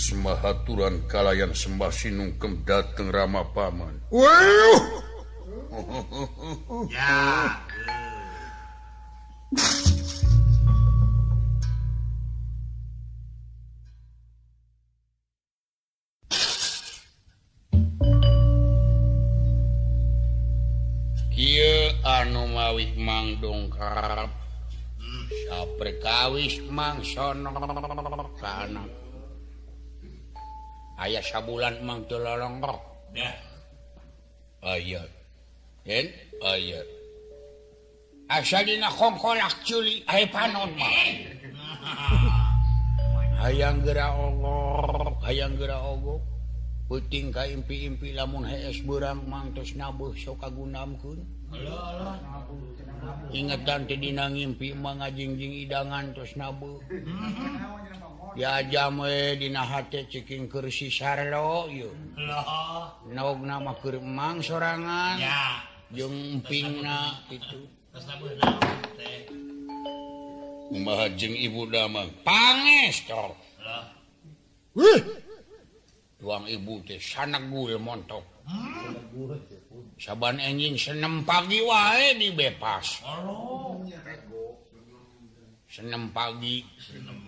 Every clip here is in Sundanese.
sembah haturan kalayan sembah sinungkem dateng ramah Paman Wuh! ya. Kia anu mawih mangdongkar hmm. saprekawis mangsono sabulan mang lolong dina kongkolak culi ay panon mah hayang gerak ogok hayang gerak ogok. Puting ka impi-impi lamun hees burang mantos nabuh sok kagunamkeun ingetan teh dina ngimpi mga ngajingjing idangan tos nabuh. ya nama Naang sorangan. Jeping itu. Membahajeng ibu damang panes Tuang ibu teh sanak gue montok. Saban enjing senem pagi wae di bepas. Senem pagi. Senem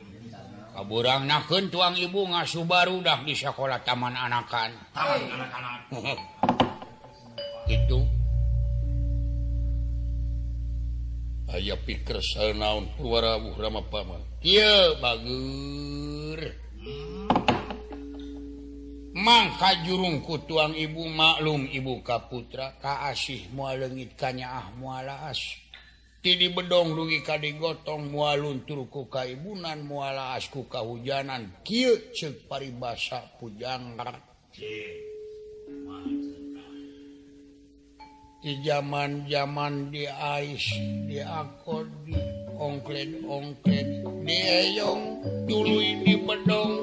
kaburang naken tuang ibu ngasubaru dah di sekolah taman anakan. Itu aya pikir naon purwarabu rama paman. Iya bagur mangka jurungku tuang ibu maklum ibu kaputra kaasih mualengit kanya ah mualaas. Tidi bedong dugi kadi gotong mualun turku kaibunan muala asku kahujanan kieu ceuk paribasa pujangar. Di zaman-zaman di ais, di akor, di ongklet-ongklet, di eyong, tuluy di bedong,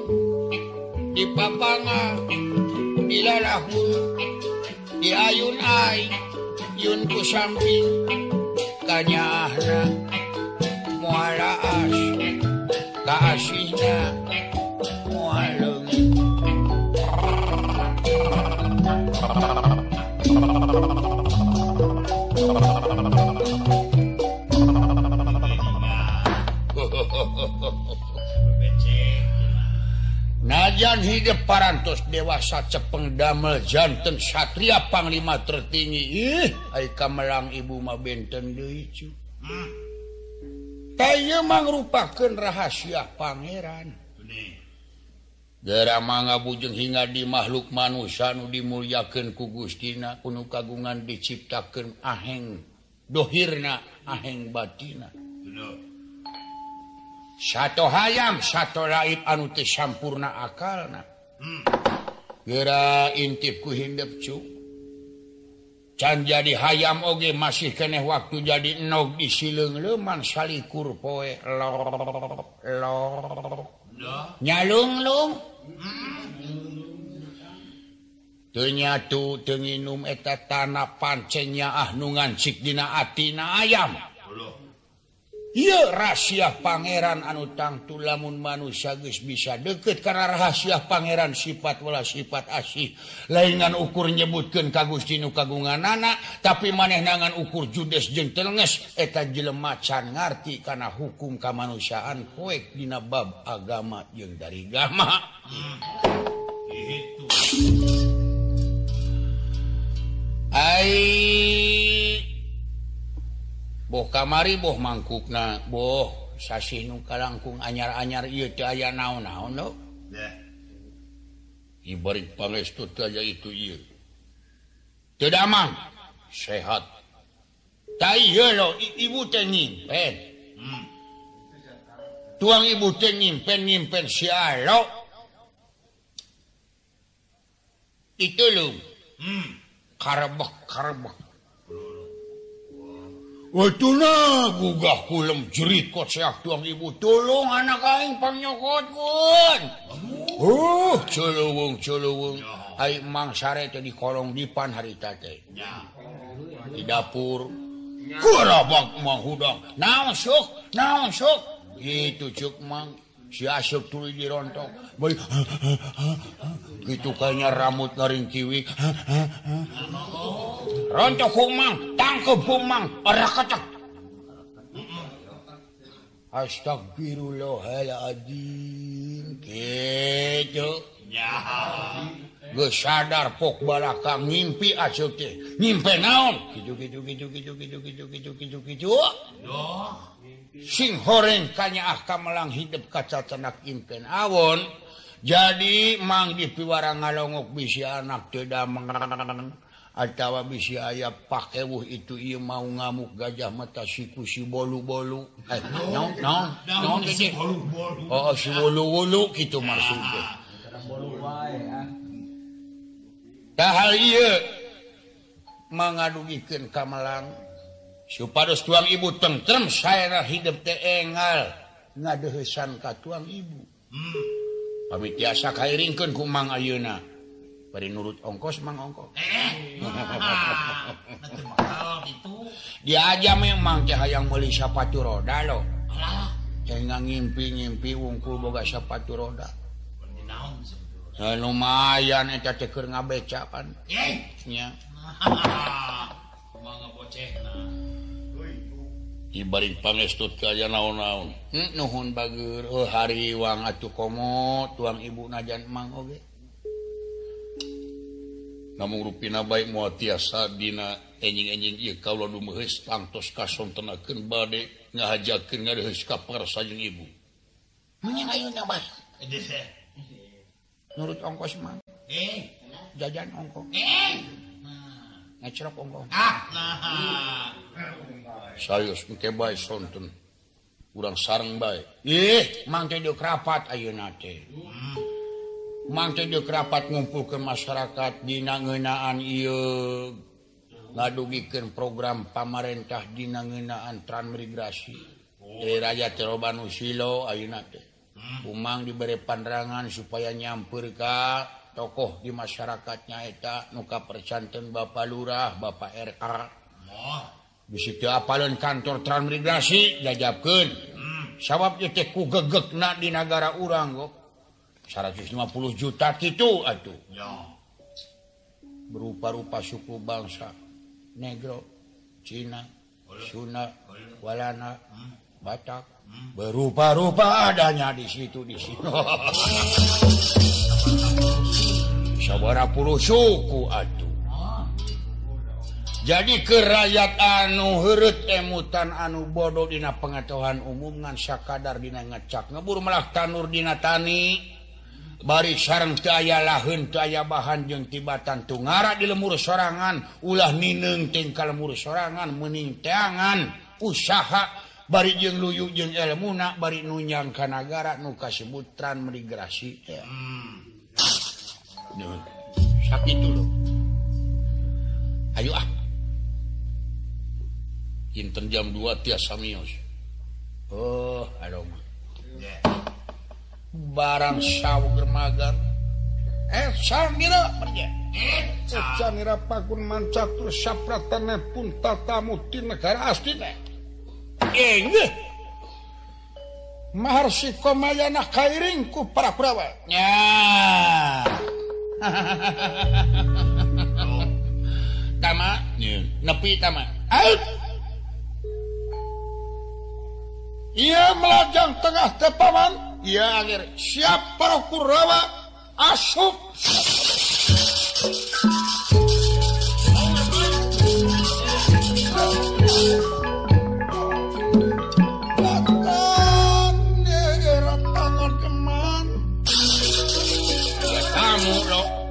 di papanga, di lalahun, di ayun ay, yun ku samping, tanya muara kasihnya mualum Thank you. Rajan Hide parantos dewasa cepeng damel jantan Satria Panglima tertinggi. Ih kamelang ibu ma benten saya hmm. merupakan rahasia Pangeran. Daerah manga bujeng hingga di makhluk manusia nu dimulyakeun ku Gustina penuh kagungan diciptakan aheng dohirna aheng batina. Bener. satu hayam satu raib anu sampurna akal gera intipku hindep cu. Can jadi hayam oge masih keneh waktu jadi nog di sileng leman salikur poe. Nyalunglung lor nyalung lung tenginum eta tanah pancenya ahnungan sikdina atina ayam. Rahasia Pangeran anu tangtu lamun manusia guys bisa deket karena rahasia Pangeran sifat wala sifat asih. Laingan ukur nyebutkan kagustinu kagungan anak tapi manehnangan ukur judes jengtelnges eta jelemacan ngerti karena hukum kemanusiaan koek dinabab agama yang dari gama. Hai boh kamari boh mangkuk na boh sasi nu kalangkung anyar-anyar ieu teu aya naon-naon no? Ibarik pangestu teu aya itu ieu. Teu damang sehat. Tai ieu lo ibu teh nyimpen. Hmm. tuang ibu teh nyimpen nyimpen si alo itu lu hmm. karbek karbek gugah kulem jerit kot seak tuang ibu. Tolong anak aing pamnyokot kun uh oh, celuwung celuwung Ai mang sare teh di kolong dipan harita teh di dapur. Kurabak mang hudang. Naon sok? Naon sok? Itu cuk mang. dirontok gitu kayaknya rambut ngering kiwi. Rontok humang tangkep humang orang kecek astagfirullahaladzim. Gitu. Ya Gue sadar pok balaka. Ngimpi asyuk teh. ngimpi naon? Gitu gitu gitu gitu gitu gitu gitu gitu gitu. sing horeng kanyaahkah melang hidup kaca tenak impen awon jadi mang dipiwara ngalongok bisi anak tidak mengerang atawa bisi aya pakai wuh itu ia mau ngamuk gajah mata siku si bolu bolu eh, no, no, no, si bolu bolu oh, oh si bolu bolu gitu maksudnya. Tahal iya mengadugikan kamalang supados tuang ibu tentrem saya hidup teal ngadehesan ka tuang ibu. Hmm. tiasa kairingkeun ku Mang Ayeuna. Bari nurut ongkos mang ongkos. Eh, dia aja memang cahayang beli sepatu roda lo. Jangan ngimpi-ngimpi wungkul boga sepatu roda. Nah, lumayan eta teh keur ngabecakan. Ye. Nya. ibaring pangestut aja naon-naun hmm, nuhun bager oh, hari wang acu komo tuang ibu najan mang oge. Namun rupina baik mau tiasa dina enjing-enjing iya kalau dumuhis tangtos kason tenakan bade ngahajakin ngadehis kapar sajeng ibu. Menyangayu nabas nurut ongkos mang eh. Jajan ongkos. Eh. kurang Urang sareng bae. Ih, mang teh deukeut rapat ayeuna teh. Mang teh kerapat ngumpul ke masyarakat dina ngeunaan ieu ngadugikeun program pamarentah dinangenaan transmigrasi. Oh. Eh, Deraja Terobanu ayeuna teh. Umang diberi pandangan supaya nyampur Ka tokoh di masyarakatnya eta nuka percanten Bapak Lurah Bapak RK bisik apalun kantor transmigrasi jajabkan sabab ku gegek na di negara urang kok 150 juta gitu atuh. Berupa-rupa suku bangsa. Negro Cina Sunda Walana Batak. Berupa-rupa adanya di situ di sini. sabapur suku atuh. Jadi kerayat anu hurut emutan anu bodoh dina pengetahuan ngan sakadar dina ngecak. Ngebur melah tanur dina tani. Bari sarang aya lahun aya bahan jeung tibatan tu ngara di lemur sorangan. Ulah nineng tingkal lemur sorangan mening teangan usaha bari jeung luyu jeung elmuna bari nunyang kanagara nu kasebutran migrasi ya. hmm. sakit dulu ayo ah Inten jam 2 tiasa mios oh aduh yeah. barang saw germagan eh sangira pergi eh, Canira pakun mancak terus sapratane pun tatamu di negara asli teh. Inggih. Eh. Mahar si komayana kairing ku para kurawa Ya. Ah. tama? Nepi tama. Ia melajang tengah tepaman. Ia akhir. Siap para kurawa. Asup.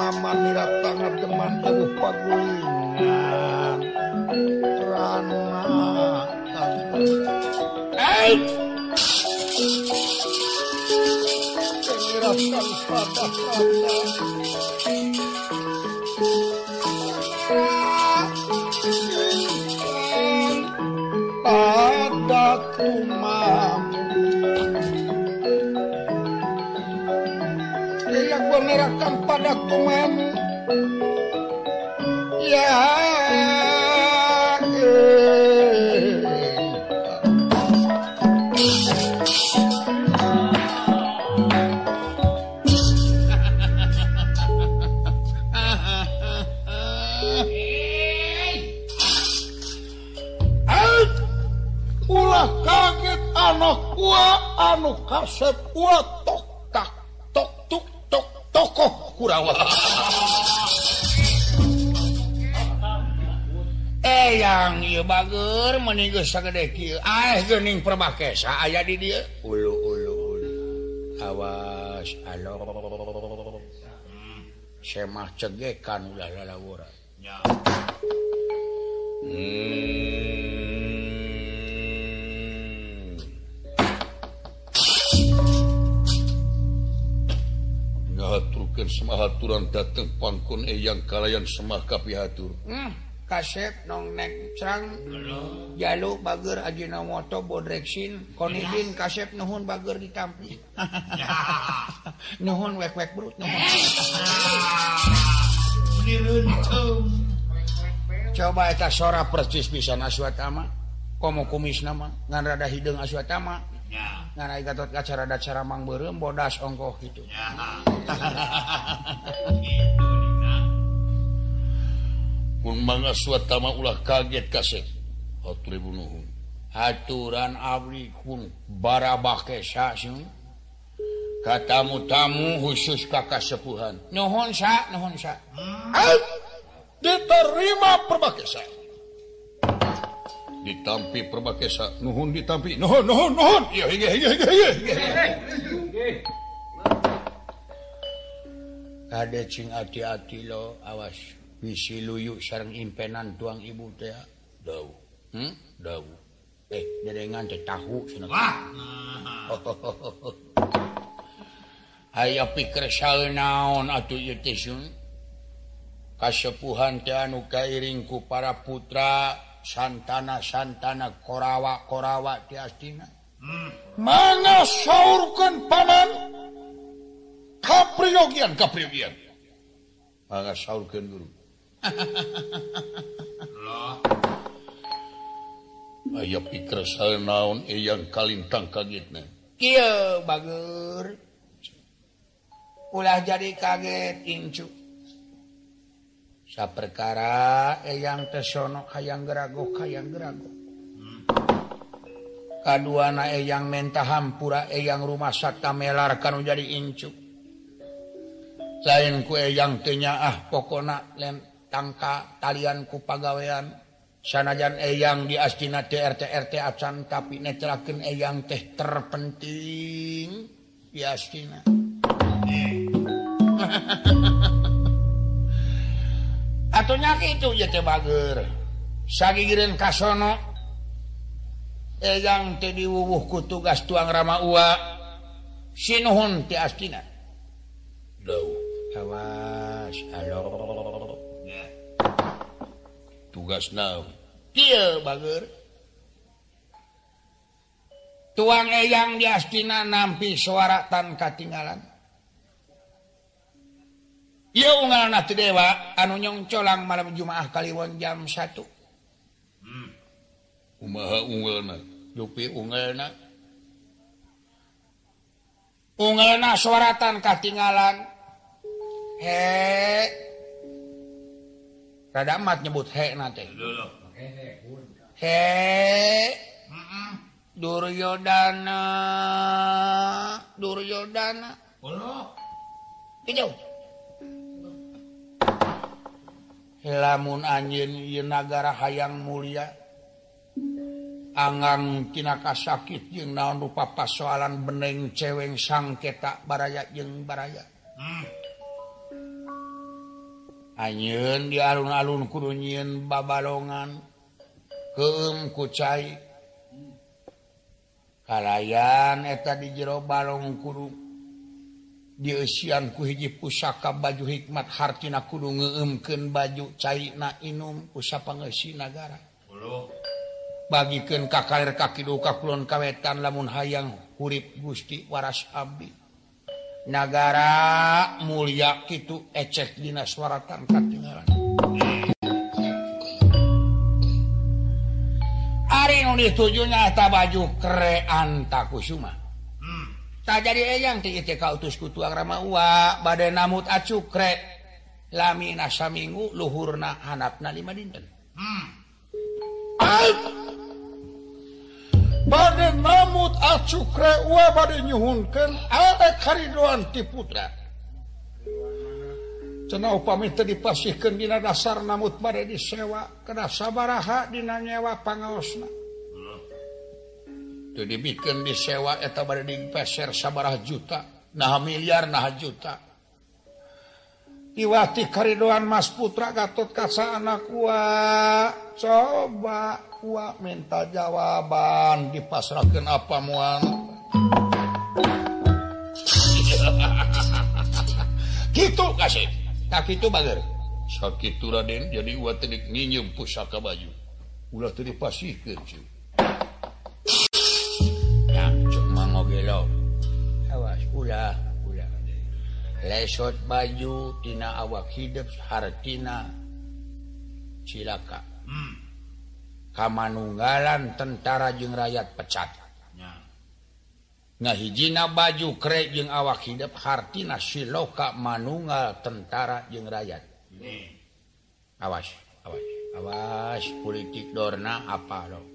mama miratangat teman tuh pagulingan nah, rana Hey! Miratangat pada pada saging permakesa aya di dia ulu, ulu, ulu. awas hmm, semah cegekan udah lalaura hmm. ngaturkan semahaturan datang pangkun eyang kalayan semah kapihatur hmm. kasep nongnek cerang jaluk Bager Ajinomoto bodreksin konidin kasep nuhun Bager ditampi nuhun wek-wek brut eh. ah. coba eta sora persis bisa aswatama komo kumis nama. Ngan rada hidung aswatama ngan ai gatot kacara rada cara mang beureum bodas ongkoh gitu. pun mangga suatama ulah kaget kasih. Aturan Abrikun. Barabakun katamu tamu khusus kakak sepuhan. Nuhun sa, nuhun sa. Hmm. diterima perbakesa ditampi perbakesa nuhun ditampi. Nuhun nuhun nuhun iya iya iya iya iya ada cing hati-hati lo awas. bisi luyu sareng impenan tuang ibu teh dau. Hmm? dau. Eh dedengan teh tahu cenah wah! Aya pikir sal naon atuh ieu teh sun? Kasepuhan teh anu kairing ku para putra santana santana korawa korawa ti astina. Hmm. mangga saurkeun paman kapriogian kapriogian mangga saurkeun guru. Ayo pikir saya naon yang kalintang kagetna Kieu bager. Ulah jadi kaget incu. Saperkara eyang tesono hayang gerago hayang gerago. Kaduana eyang menta hampura eyang rumah sakta melar kanu jadi incu. Lain ku eyang tenya ah pokona lem tangka talian ku pagawean. Sanajan eyang di astina TRTRT acan tapi netlaken eyang teh terpenting di astina. Atunya kitu ye ya teh bager. Sagigirin kasono eyang teh diwuwuh ku tugas tuang rama ua. Sinuhun ti astina. Duh, awas, alor. tugas na tuang eyang diastina nampi suara tan katinggalan dewa anu nyongcolang malam jumaah Kaliwon jam 1 kumaha hmm. unggalna dupi unggalna unggalna suaratan katinggalan he Radamat nyebut he nanti. He Duryodana Duryodana Hijau. Lamun anjin ieu nagara hayang mulia Angang tinaka sakit jeung naon rupa pasoalan beneng ceweng sangketa baraya jeung baraya. Hmm. anyun di alun-alun kudu nyieun babalongan keum kucai kalayan eta di jero balong kudu dieusian ku hiji pusaka baju hikmat hartina kudu ngeumkeun baju caina inum ku sapangeusih nagara bagikeun ka kalir ka kidul ka kulon kawetan lamun hayang urip Gusti waras abdi negara mulia itu ecek dina suara tangkat tinggalan Ari nu ditujunya eta baju krean takusuma hmm. tak jadi eyang ti ieu kautus ku tuang rama ramawa bade namut acukre lamina saminggu luhurna hanapna lima dinten. Hmm. bade namut acukre bad nyhunkan karidoan ti putra. Cenah upami dipasihkan dina dasar namut bade disewa ke sabaraha dina nyewa pangaosna. Itu dibikin disewa eta bad digeser sabaraha juta nah miliar nah juta. Iwati Karidoan Mas Putra Gatot Kasa anak wa coba wa minta jawaban dipasrahkan apa muan? Gitu kasih. Tak itu bager. Sakit Raden jadi wa tedik nyinyum pusaka baju. Ulah tadi pasti kecil yang cuma ngogelok. Awas ulah. lesot baju tina awak hidup hartina silaka hmm. kamanunggalan tentara jeung rakyat pecat yeah. ngahijina baju kre jeung awak hidup hartina siloka manunggal tentara jeung rakyat awas awas awas politik dorna apa dong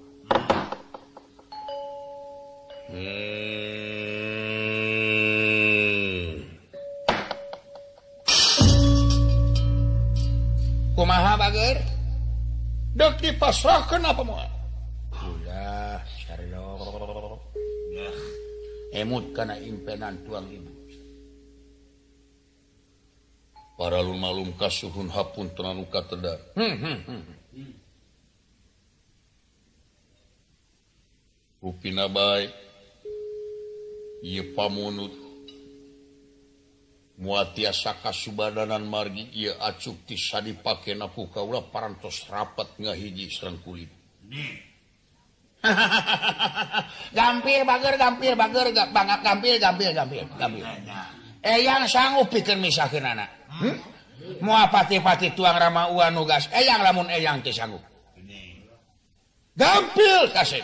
hmm. Eh. kumaha bager? Dek dipasrahkan apa mau udah syariah emut karena impenan tuang ibu. Para lumalum kasuhun hapun tenanuka terdar hmm, hmm, hmm. hmm. Upina baik Ia pamunut muaasa kasubadanan margi ia acuk tisa dipakai naku kaula parantos rapat ngahiji serang kulit. Gampir bager gampir bager banget gampir gampir gampir gampir eh yang sanggup pikir misakin anak. Hmm? mua pati-pati tuang rama uan nugas eh yang lamun eh yang sanggup. Gampil kasih.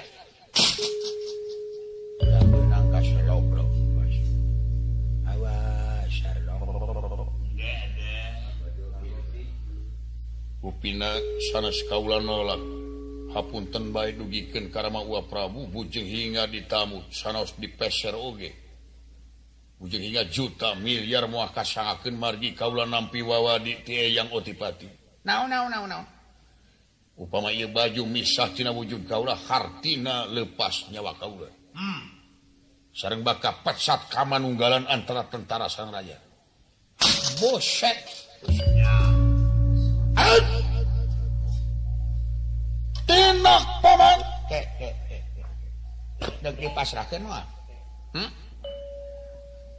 upina sanes kaula nolak hapunten baik dugiken karma ua Prabu bujeng hingga ditamu sanos di peser oge. Bujeng hingga juta miliar muah kasangakeun margi kaula nampi wawadi ti yang otipati. Naon naon naon naon upama ieu baju misah tina wujud kaula hartina lepas nyawa kaula. Hmm. sareng bakal pesat kamanunggalan antara tentara sang raja. Boset. tindak paman. Deg dipasrahkeun mah. Hmm?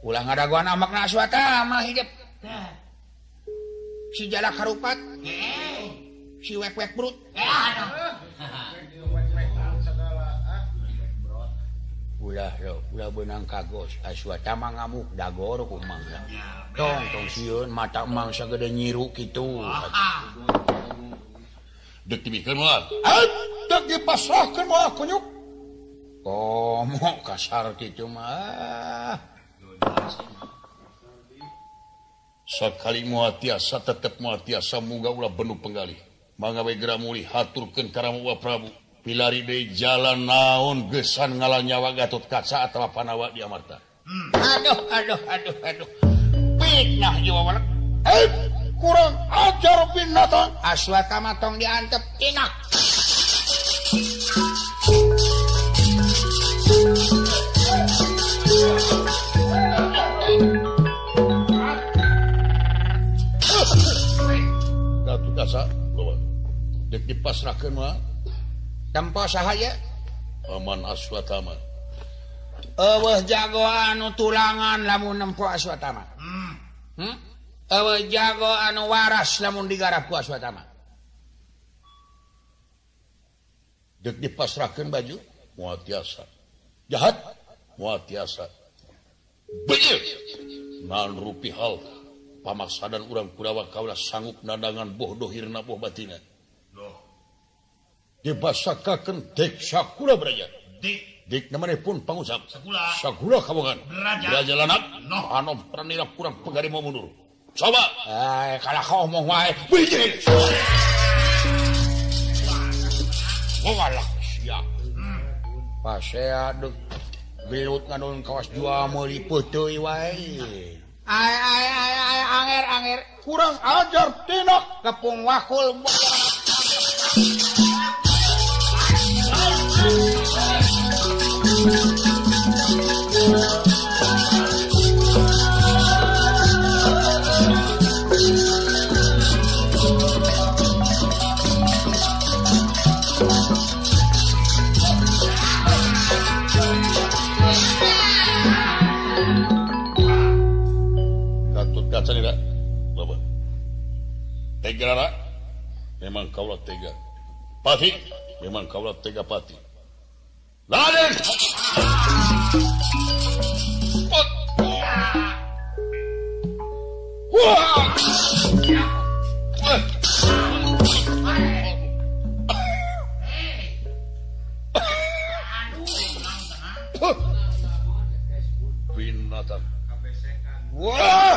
ulah ngadaguan amakna aswata mah hidup si jalak karupat. Si wek-wek brut ulah ulah benang kagos. Aswa mangamuk ngamuk dagor kumang tong tong siun mata emang sagede nyiru gitu dek dibikin moal dek dipasrahkeun moal kunyuk. Komo kasar kitu mah. Sakali moal tiasa tetep moal tiasa muga ulah benu penggalih. Mangga we geramuli haturkeun karamu Prabu. pilari di jalan naon gesan ngalah nyawa Gatot Kaca atau Panawa di Amarta. Hmm. Aduh, aduh, aduh, aduh. Fitnah jiwa walak. Eh, kurang ajar binatang. Aswata matong diantep tina. Gatot Kaca, bawa. Dek dipasrahkan mah. tempo sahaya? Aman aswatama. Awah jagoan tulangan lamun nempo aswatama. Hmm. hmm? Awah jago anu waras lamun digarap ku aswatama. Dek dipasrahkan baju? Muat tiasa. Jahat? Muat tiasa. Nan rupi hal. Pamaksadan urang kurawa kaulah sanggup nadangan boh dohirna boh batina dibasakan tek Syakura beraja pun pengucap jalan kurang pengari mau mundur. Coba. Eh, kalau kau ngomong wae Walah siap pas aduk belut nganun kawas jua meuli putuy wae ay ay ay ay anger anger. Kurang ajar tinok kepung wakul. Memang kaulah tega. Pati. Memang kaulah tega pati. Binatang. Wah!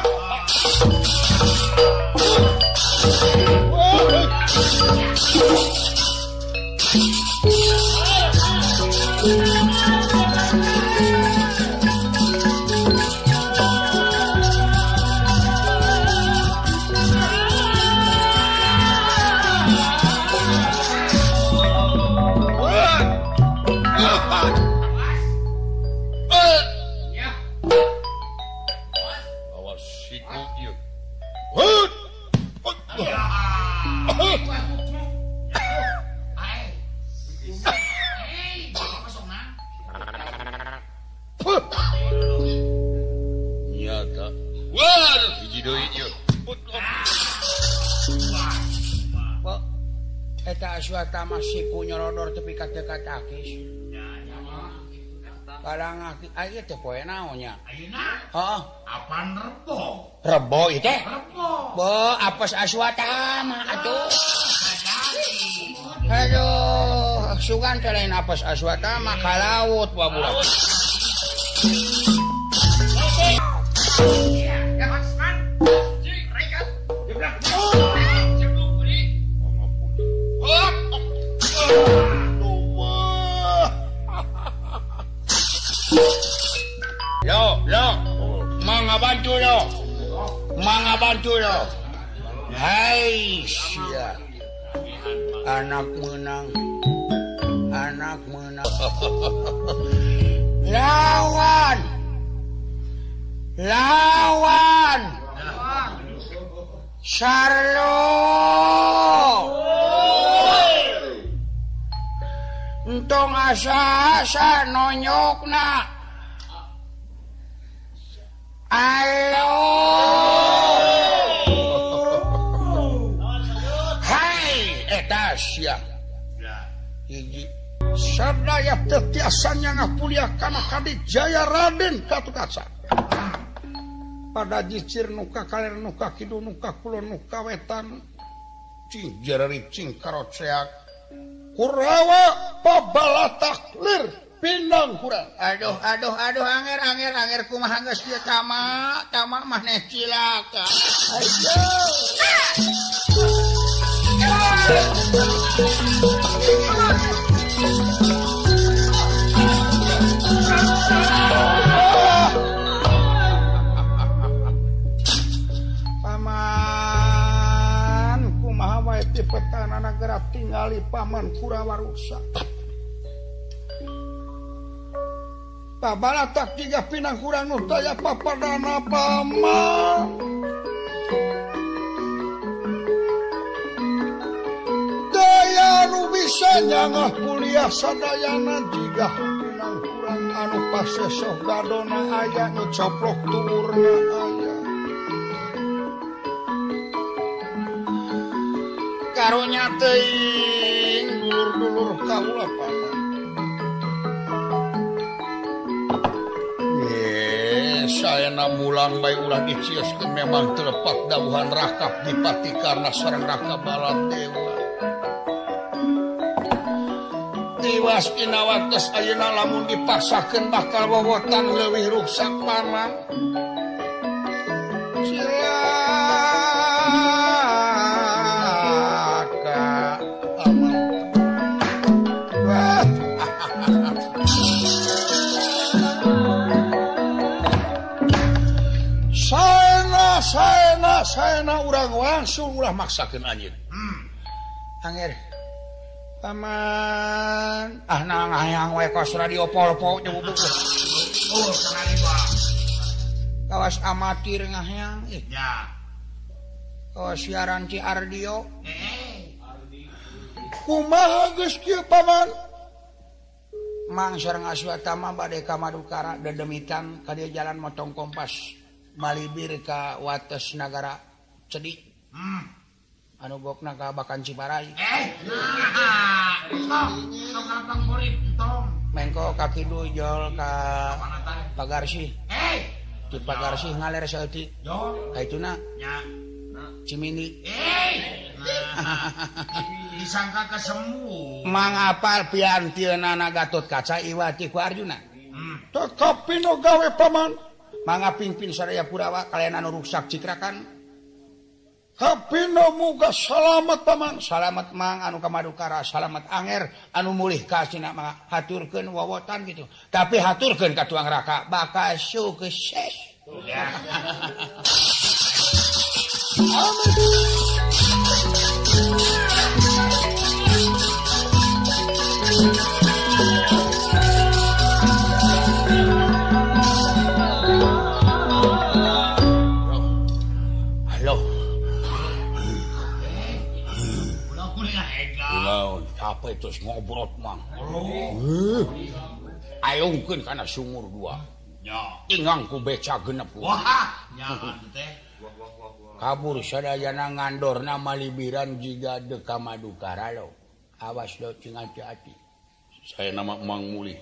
dikata-katakis barang air ah, itu poe naonnya oh apa rebo rebo itu rebo bo apes aswata mah aduh aduh sugan lain apes aswata mah kalaut wa bulan Bantulo manga Bantulo Hai anak menang. Anak menang. Lawan. Lawan. Charlo Entong asa-asa nonyok Sadaya tetiasannya ngapulia karena kadik Jaya Raden katu kaca. Pada jicir nuka kalir nuka kidul nuka kulon nuka wetan. Cing jerari cing karoceak. Kurawa pabala taklir. pindong kurang aduh aduh aduh anger anger anger. Kumah hanggeus dia tama tama maneh cilaka. Paman kumaha wae ti petana gerak tingali paman kurawa rusak bala tak tiga pinang kurang nutaya papadana pama. Daya nu bisa nyangah kuliah sadayana tiga pinang kurang anu pasesoh gadona aya nu coplok turna aya. Karunya teuing dulur-dulur kaula pama sayana Mulang Bay ulah diciuskan memang terlepak dauhan rakap dipati karena serang raka balat dewa. Tiwas waktu ayeuna lamun dipaksakan bakal wowotan leuwih rusak mamang. na urang langsung ulah maksakan anjir Angir Paman ah nang hayang wae kos radio polpo nyebut Oh, Kawas amatir ngahyang ih. Eh. Ya. Kawas siaran Ci Ardio. Eh. Kumaha geus kieu paman? Mang sareng aswa tama bade ka Madukara dedemitan ka jalan motong kompas malibir ka wates nagara sedih hmm. anu gok naga bakan Ciparai eh, mengko kaki dujol ka Pagarsih. Eh, di Pagarsih ngalir seeutik ka itu na Cimini. Disangka kesemu. Mangapal piantieuna Gatot Kaca Iwati ku Arjuna? Hmm. Tetapi no gawe paman. Manga pimpin Saraya Purawa kalian anu ruksak citrakan muga salamet Paman. Salamet mang anu kamadukara salamet Anger. Anu mulih kasih haturkan wawotan gitu. Tapi haturkan ka tuang raka bakal su terus ngobrol mah eh? Aungkeun kana sumur dua. Ingangku beca genep kabur sadayana ngandor nama libiran jika deka madu karalo awas lo cing hati-hati. Saya nama Mang Muli.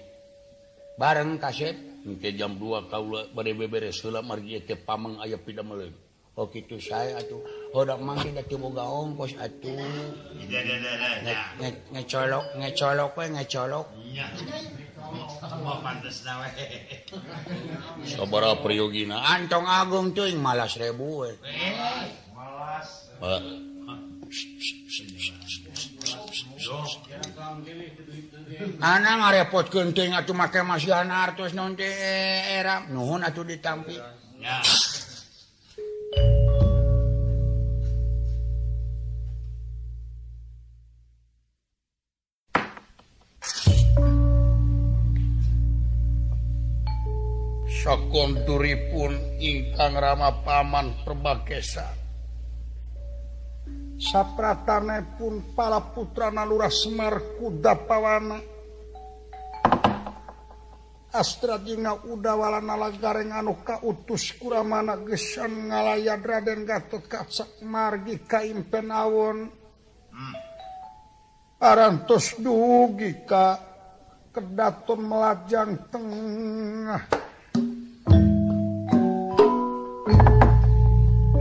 Bareng kaset. Mungkin jam 2 kaula bade beberes heula margi teh pamang aya pida meuleun oh kitu saya atuh. Hodak mah tidak gaong ongkos atuh. Ngecolok, ngecolok we ngecolok. Sabara priyogina antong agung teuing malas rebu we. Malas. Ana ngarepotkeun teuing atuh make masih Janar non teh era nuhun atuh ditampi. Ya. Konturipun ingkang rama paman perbakesa sapratane pun para putra nalurah Semar kuda pawana. Astra jina udawala nalagareng anu kautus kuramana gesan ngalaya Raden Gatot Kasak margi kaimpen awon. Hmm. arantos dugi ka kedaton melajang tengah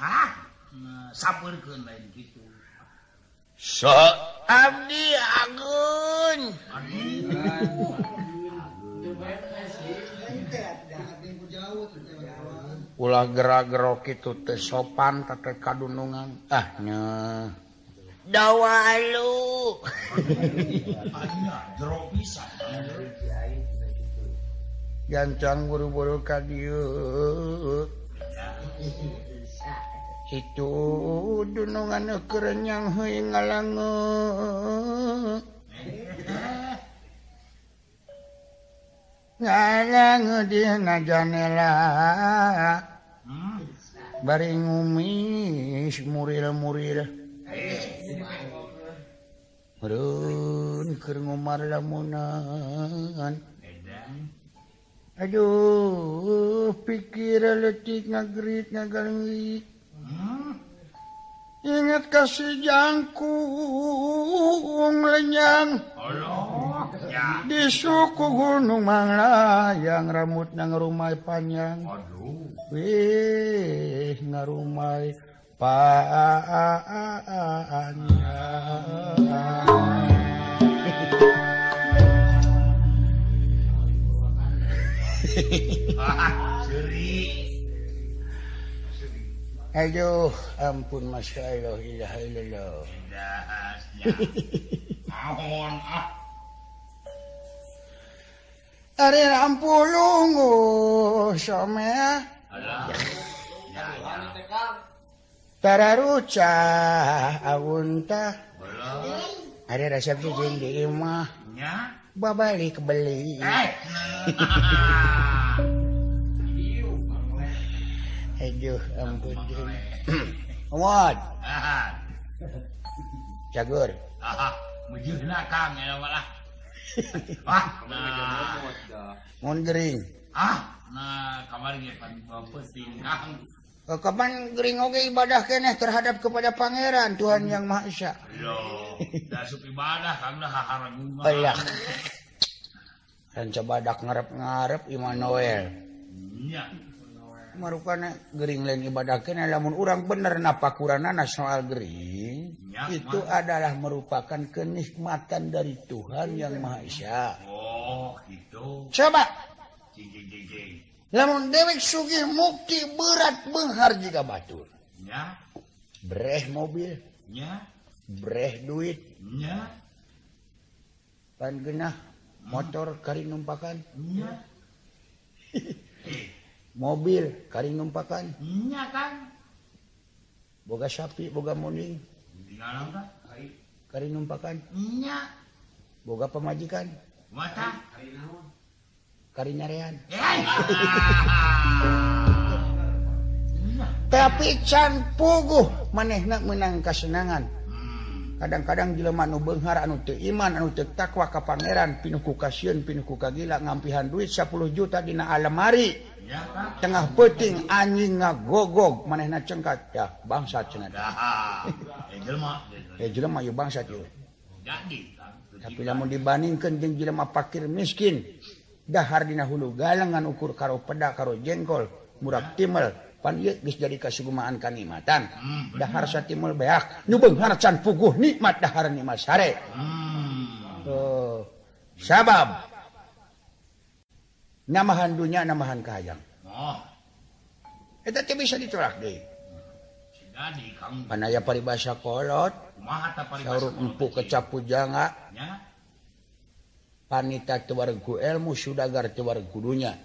ah sapurkeun lain abdi agun ulah gerak-gerok itu teh sopan tete kadunungan. Ah nya. Dawalu gancang buru-buru ka dieu itu dunungan kerenyang hui ngalange. Ngalange di najanela. Bari ngumis muril-muril. Run keur ngomar lamunan Aduh uh, pikir letik ngagrit ngagali hmm? Ingat kasih jangkung lenyang Di suku gunung mangla yang rambut nang rumah panjang. Wih ngarumai panjang Aduh ampun Mas Kailo ilah illallah. Ahon ah. Ari rampulungu somea. Ah. Tararuca awunta. Ari resep di mah. Nya. babalik beli. Aduh ampun Komod Cagur Mujudna kang ya malah Wah gering. Ah nah kamar ge pan beupeut kang? kapan Gering oge ibadah keneh terhadap kepada Pangeran Tuhan hmm. yang Mahasya oh, cobadak ngarep-ngarep Immanuel merupakan Gering lain ibadah keneh lamun urang bener napa soal nasional Gering itu adalah merupakan kenikmatan dari Tuhan yang Maha Esa. oh, coba. lamun dewek sugih mukti berat Benghar jika batur. Breh mobil, nya, Breh duit, nya, pan genah hmm. motor kari numpakan. Mobil kari numpakan. Kan boga sapi boga muning kari. Numpakan. Boga pemajikan. Mata karinyarean. Tapi can puguh manehna menang kasenangan. Kadang-kadang jelema anu benghar anu teu iman anu teu takwa ka pangeran pinuh ku kasieun pinuh ku kagila ngampihan duit 10 juta dina alemari. Tengah peting anjing ngagogog manehna cengkat ya bangsa cenah. Ya. Jelema ya jelema ya bangsa ieu tapi lamun dibandingkeun jeung jelema fakir miskin dahar dina hulu galangan ukur karo peda karo jengkol. Murah timel pan jadi kasugumaan kanikmatan dahar satimel beak. Beak beunghar can puguh nikmat dahar nikmat sare. Uh, sabab. Namahan dunya namahan kahayang. Oh. eta teh bisa ditolak deui panaya paribasa kolot. Saurut empu kecapujanga. Ya. panita tewargu ilmu sudagar tewar kudunya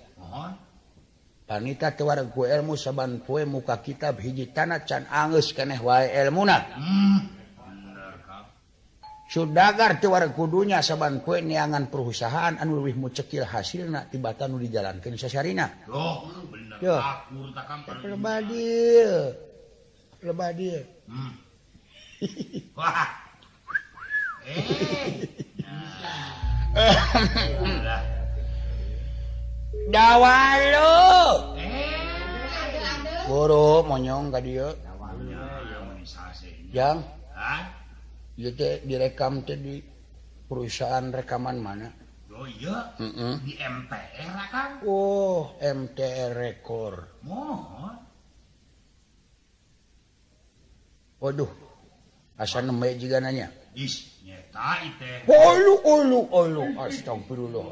panita tewargu ilmu saban kue muka kitab hiji tanah can angus keneh wae elmuna hmm. sudagar tewar kudunya saban kue niangan perusahaan anu leuwih mucekil hasilna tibatan nu dijalankan sasarina bener Yo. Lebadil. Lebadil. Hmm. Wah. Eh. Nah. dawalo eh. buru monyong ka dia yang teh direkam teh di perusahaan rekaman mana oh, iya. mm -mm. di MTR kan oh MTR rekor oh. waduh asal nembe juga nanya Is. Olu, olu, olu. Astagfirullah.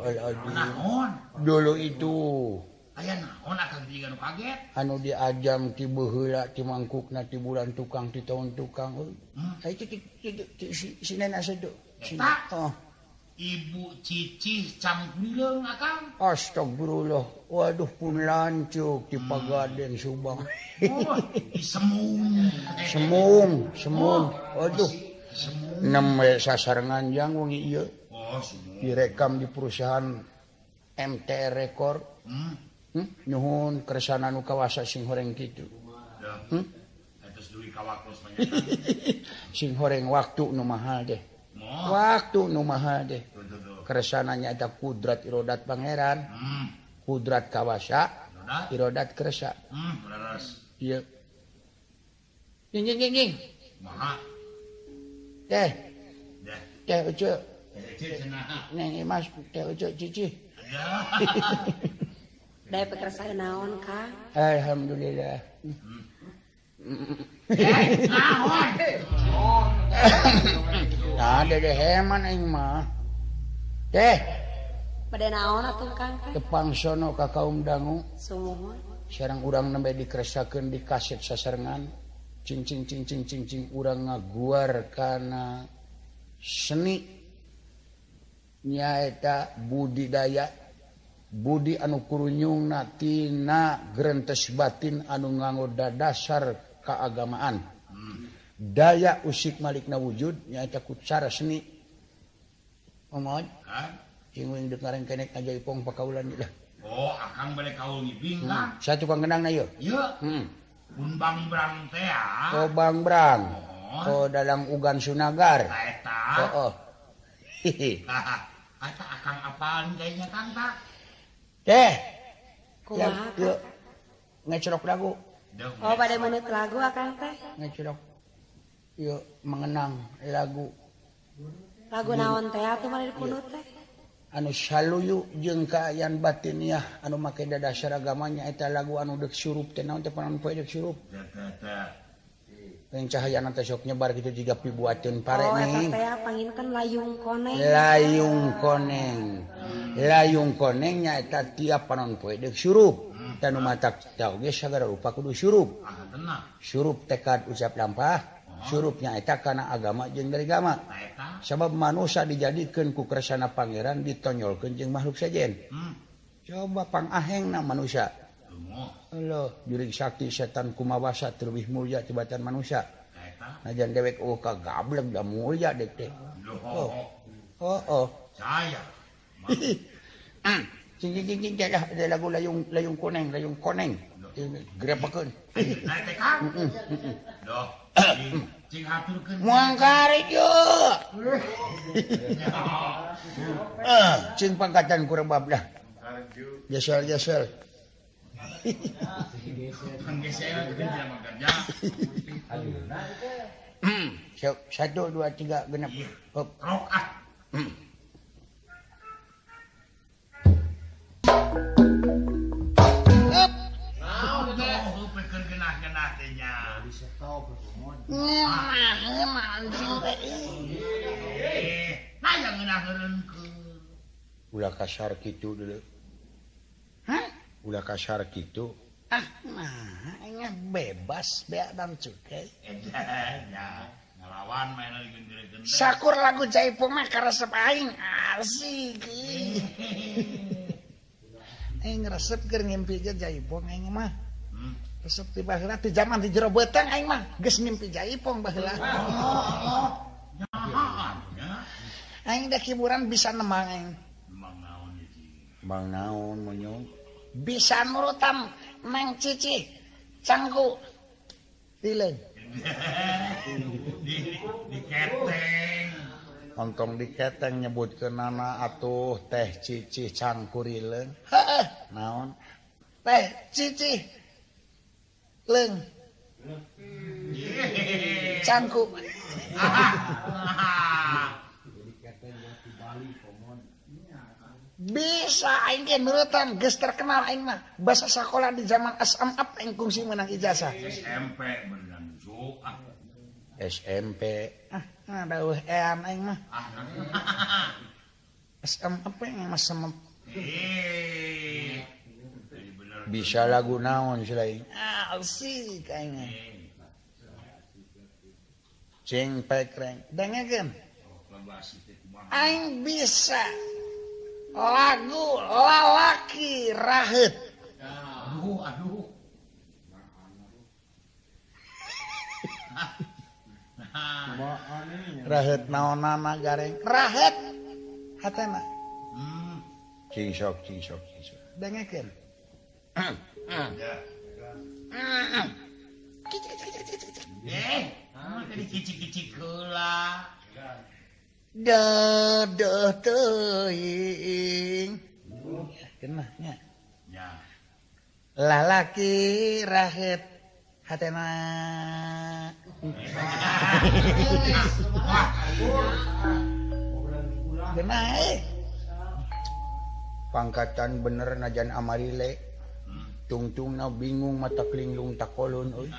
Naon? Dulu itu. Aya naon akang diga nu kaget? Anu diajam ti beuheula ti mangkukna ti bulan tukang ti taun tukang. Hmm? Hayu ti ti si si nena sedo. Sina. Oh. Ibu Cici Cangkuleng Akang. Astagfirullah. Waduh pun lancuk di hmm. Pagaden Subang. Oh, semung. Semung, oh, semung. Waduh. Oh, sasarangan jangungi direkam di perusahaan MT rekor hmm? hmm? Nuhun keresana nu kawasa sing horeng gitu hmm? sing horeng waktu nu mahal deh. Waktu nu mahal deh. Keresananya ada kudrat irodat pangeran. Kudrat kawasa. Irodat? Keresa. Iya. Nying nying nying nying. Mahal teh. Teh ucu neng imas teh ucu cici. Daya pekerjaan naon kang Alhamdulillah. Ada deh heman aing mah. Teh. Pada naon atuh kang? Teh tepang sono ka kaum dangu. Sumuhun. Sareng urang nembe dikeresakeun di kaset sasarengan cing cing cing cing cing urang ngaguar kana seni nyaeta budidaya Budi anu anukurunyung natina grentes batin anu nganggo dasar keagamaan daya usik Malikna wujud nyaeta ku cara seni omong ingin dengaran kenek aja ipong pakaulan lah Oh, akang balik kaul ngibing lah. Hmm. tukang kenang na yuk. Yuk. Hmm. Bang Brang oh. oh dalam ugan Sunagar. Oh, oh. deh ngecurok lagu. Ah, oh pada menit lagu akan teh ngecurok yuk mengenang lagu. Lagu naon teh atau mana dipunut teh? anu Shaluyu jeung kaayaan batiniah anu make dada seragamanya eta lagu anu dek surup tenang teh panon poe dek surup Yang cahaya nanti sok nyebar gitu juga pibuatin pare oh, nih. panginkan layung koneng. Layung koneng. Layung konengnya eta tiap panon poe dek surup. Dan mata tahu ge sagara rupa kudu surup. Surup tekad ucap lampah. surup eta karena agama. Jeng darigama sabab manusia dijadikan kukersana Pangeran ditonjolkan jeung makhluk sajajen coba panaheng na manusia. Allah jurig sakti setan kumawasa terlebih mulia tibatan manusia. Najan dewek oh kagablek dah mulia dek teh. Oh oh oh. oh, oh. saya hmm. cing cing cing ada lagu layung layung koneng layung koneng. Grepakeun muang ah, pangkatan kurang babdah geser geser hmm, satu dua tiga genap. Rokaat ah. hmm. udah kasar gitu dulu udah kasar gitu ah, nah, bebas be dan cukai ngelawan main lagi gendera sakur lagu Jaipong mah karesep aing asik aing resep keur ngimpi Jaipong aing mah ti zaman di jero betang aing mah geus mimpi jaipong baheula. Oh, oh, oh. Aing da kiburan bisa nemang aing. Mang naon monyong? Bisa nurutam mang cici cangku dileun. di keteng. Ontong di keteng nana atuh teh cici cangku rileun. Heeh. Naon? Teh cici leng. Cangkuk. Bisa aing kan nurutan geus terkenal aing mah. Bahasa sekolah di zaman asam up aing kungsi menang ijazah. SMP menang zoa SMP ah, ah ada dawuh ean aing mah. Ah, asam up yang mas semep bisa lagu naon selain eh. asik ah, kayaknya. Ceng pekreng dengarkan oh, aing bisa lagu lalaki rahet aduh aduh. Anu ya. Rahet nama gareng? Rahet hatena hmm. cingsok cing sok dengarkan Dadah teuing kenahnya lalaki rahet hatena eh. Pangkatan bener najan amarile. tungtung na bingung mata klinglung takolon euy.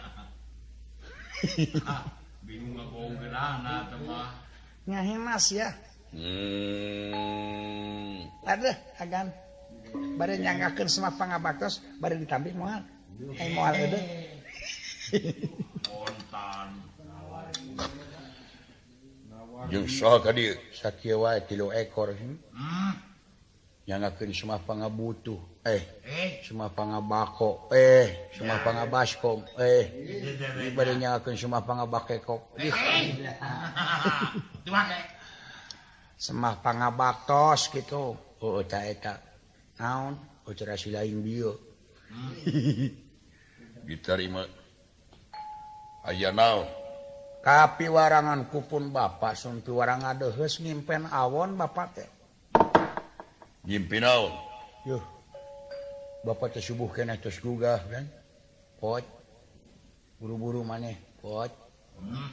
Ah, bingung ako gerana tama nga ya. Hmm. ada agan. Bare nyangkakeun semua pangabaktos bare ditambih moal ai moal ada. Kontan jeung sok ka dieu sakieu wae tilu ekor hmm? hmm? nyangken semua panga butuh eh. eh? Semua panga bako eh. Semua panga baskom eh. Ibadah nyangken semua panga bakekok eh, eh. semua panga baktos gitu. Oh eta eta naon? Oh, Ucara lain bio diterima hmm. aya naon kapi warangan kupun bapak sumpi warang ada ngimpen awon bapak teh. Jimpinaun. Yuh. Bapak tersubuh kena terus gugah kan? pot Buru-buru maneh. pot Hmm.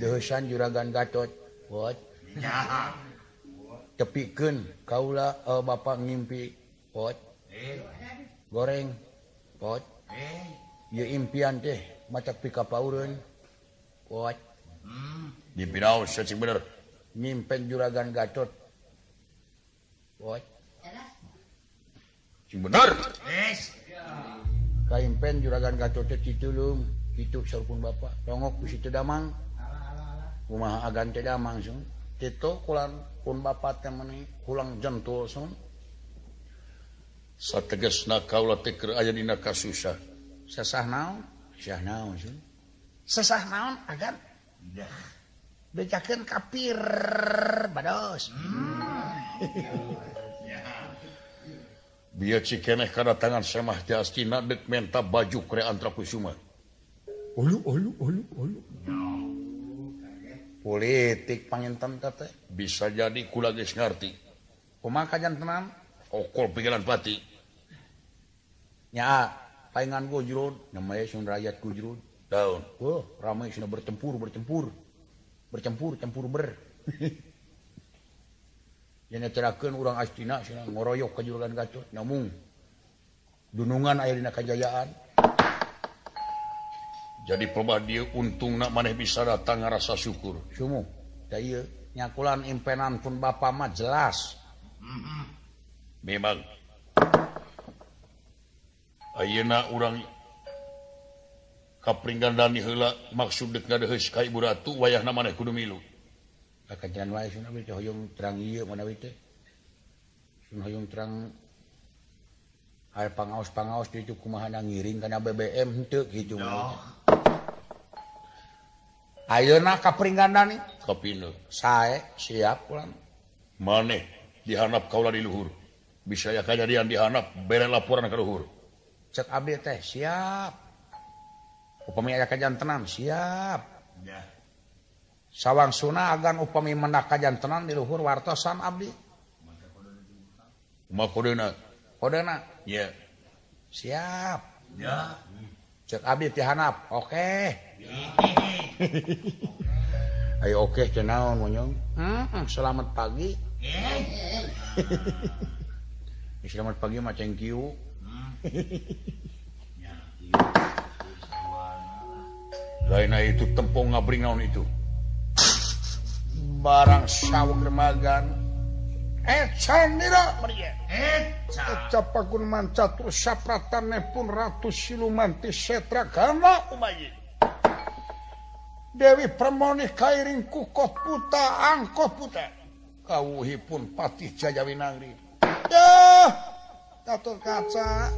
Dehesan juragan Gatot. pot Ya. Tepikeun kaula uh, bapak ngimpi. pot Eh. Goreng. pot Eh. Ye impian teh macak pika paureun. pot Hmm. Jimpinaun, bener. Nyimpen juragan Gatot bener. Kain Kaimpen juragan Gatot Citulung itu sorpun Bapak tongok di situ damang. Rumah agan tidak langsung itu kulan pun Bapak temani kulang jentul sun sateges na kaula teker aya dina kasusah. Sesah naon? Sesah naon sun sesah naon agan? Becakeun kapir bados. Hmm. Biar cikeneh kada tangan semah tiastina dek menta baju kre antra kusuma. Ulu ulu ulu ulu. Politik panginten kata bisa jadi kula geus ngarti. Kumaha kajian tenang? Okol pikiran pati. Nya paingan gujrud, jurun, namanya sun rakyat gujrud. Daun. Wah, ramai sudah bertempur, bertempur. Bertempur, tempur ber. cerakan urang astina cenah ngoroyok ka juragan Gatot nyamung. Dunungan aya dina kajayaan jadi perba dia untung nak maneh bisa datang ngarasa syukur. Sumu ieu nyakulan impenan pun bapa mah jelas. Memang. Ayeuna urang kapringgandani heula maksud deuk ngadeheus ka ibu ratu wayahna maneh kudu milu. terang eh. terang hal pangaos-pangaos dicukumahan ngiring karena BBM untuk gitu. No. Ayeuna kapringanan nih kepindu saya siap pulang. Maneh dihanap kaula di luhur. Bisa ya kejadian dihanap bere laporan ke luhur. Cek abdi teh siap. Upami kajian tenang siap. Ya. sawang Sunnah agan upami menaka kajantenan di luhur wartosan Abdi. Yeah. siap. Yeah. abdi oke okay. Oke. Ayo oke okay, naon munyong hmm, selamat pagi. Eh, selamat pagi macam mm. Q lain itu tempong ngabring naon itu. barang sawah dermagan sapratane pun ratus silumantis setra karena Dewi permoni kairing kukot puta angko puta. Kauhi pun patih Jayawinangri Duh, kaca.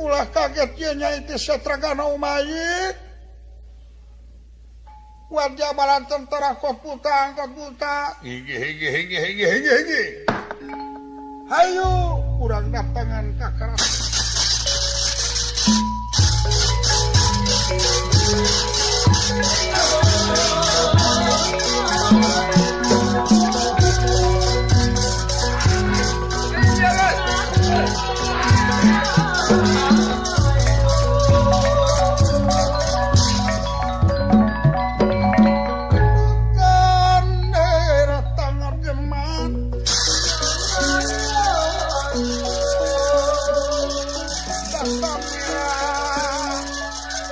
Ulah kaget nya nyai setra karena wajah balan tentara kok buta angkat buta hiji hiji hiji hiji hiji hiji hayu kurang datangan kakaras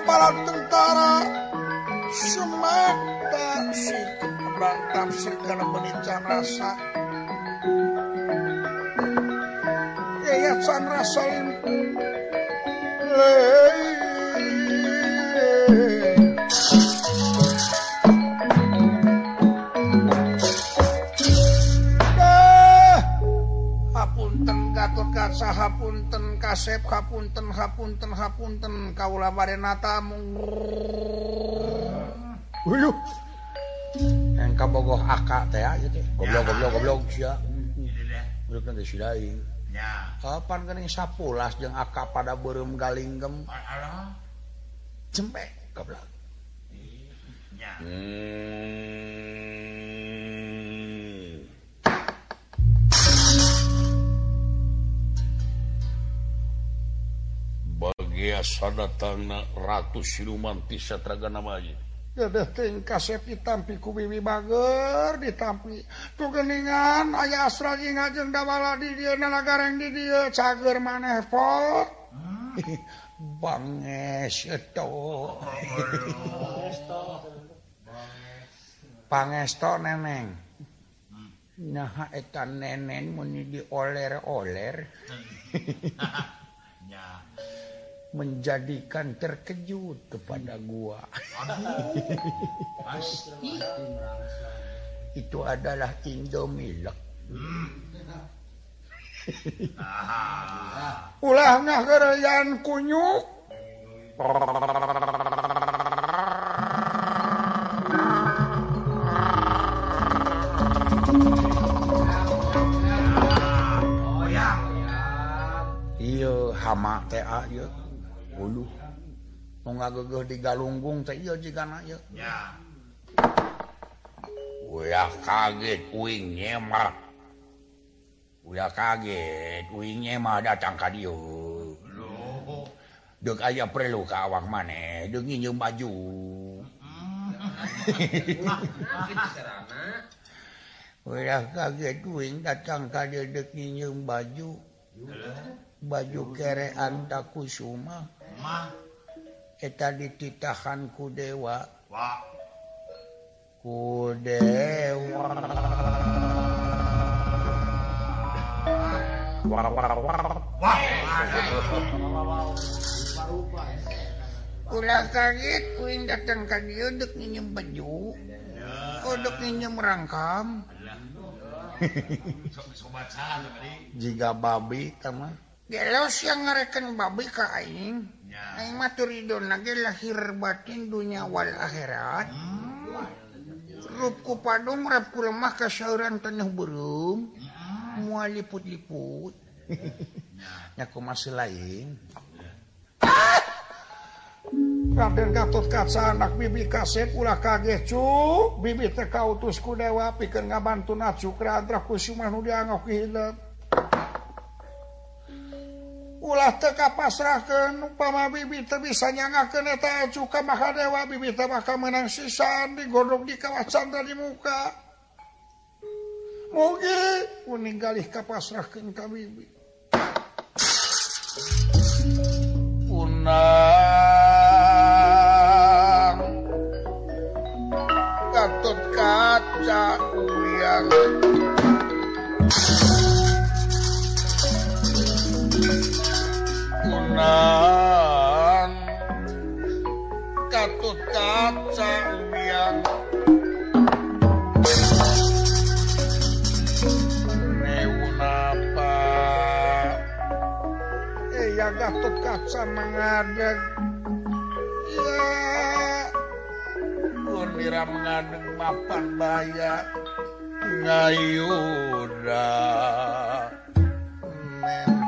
bala tentara semata si kembang tafsir karena menincang rasa yayasan rasa hapun kasep hapunten hapunten hapunten kaula barenata mung Uyuh. Yang kabogoh akak teh gitu. Goblok goblok goblok sia. Goblok nanti si daing. Ya. Kapan geuning sapulas jeung akak pada beureum galinggem. Cempek goblok. Ya. Hmm. ratus silumantisraga namanya. Ku bibi bager ditampi. Tugeningan aya asra ngajeng dawala di dieu na nagareng di dieu cager maneh pot. Ah. Banges eto. pangesto neneng. Hmm. Nah eta neneng mun dioler-oler. menjadikan terkejut kepada gua. Itu adalah Indomilk. Ulah ngagerayan kunyuk. Iya hama teh ieu. bulu. Ya. Uya kaget uing nyemar. Uya kaget uing mah datang ka dia dek aja perlu ke awak maneh dek nginjem baju. Udah kaget kuing datang ka dieu dek nginjem baju. Baju kerean takusuma eta dititahan ku dewa. Ku dewa ulah kaget kuing datang ka dia deuk nyinyem baju. Kodok nyinyem rangkam. Jika babi teman siangngereken babi kaing lahir batin dunyawal akhirat. Hmm. Rupku padung rapku lemah kesyauran tanah burung. Hmm. Mua liput-liput. Nyaku masih lain. Raden Gatot Kaca anak bibi kasep ulah kaget cu bibi teka utusku dewa pikir ngabantu nacuk radra kusumah nu dianggap hidup ulah teka pasrahkan upama bibi bisa bisanya ngaeta cuka Mahadewa bibi maka menang sisan digodok di kawasan dari muka. Mugi kuning galih ka bibi. Unang gatut kaca uyang Sunan Katut kaca uyang Neunapa Iya eh, Gatut kaca mengadeg Iya Gundira mengadeg mapan bayak Ngayuda. Neunapa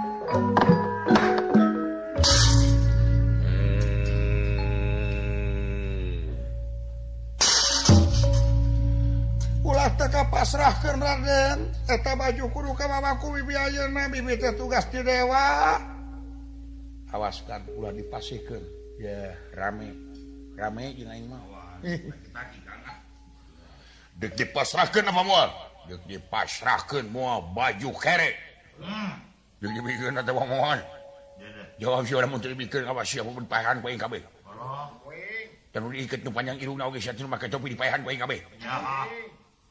teka pasrahkan Raden. Eta baju kudu ka mamaku bibi ayeuna bibi teh tugas di dewa. Awaskan ulah dipasihkeun. Ya rame. Rame jeung aing mah. Deuk dipasrahkeun apa moal deuk dipasrahkeun moal baju kere. Deuk dibikeun teh moal jawab sih orang mun teu dibikeun awas siapa pun pahan ku aing kabeh. Terus diikat nu panjang irungna oge sia make topi dipaehan ku aing kabeh.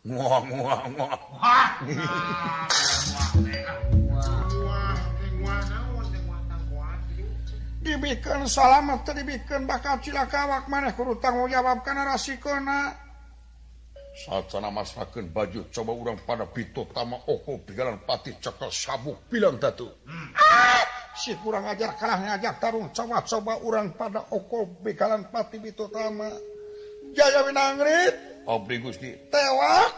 Muah, muah, muah. dibikin salamet dibikin bakal cilakawak maneh kudu tanggung jawab karena rasikona saat sana baju coba urang pada pito tama oko pigalan pati cekel sabuk bilang tatu hmm. ah! si kurang ajar kalah ngajak tarung coba coba urang pada oko pigalan pati pito tama jaya winangrit Obri Gusti tewak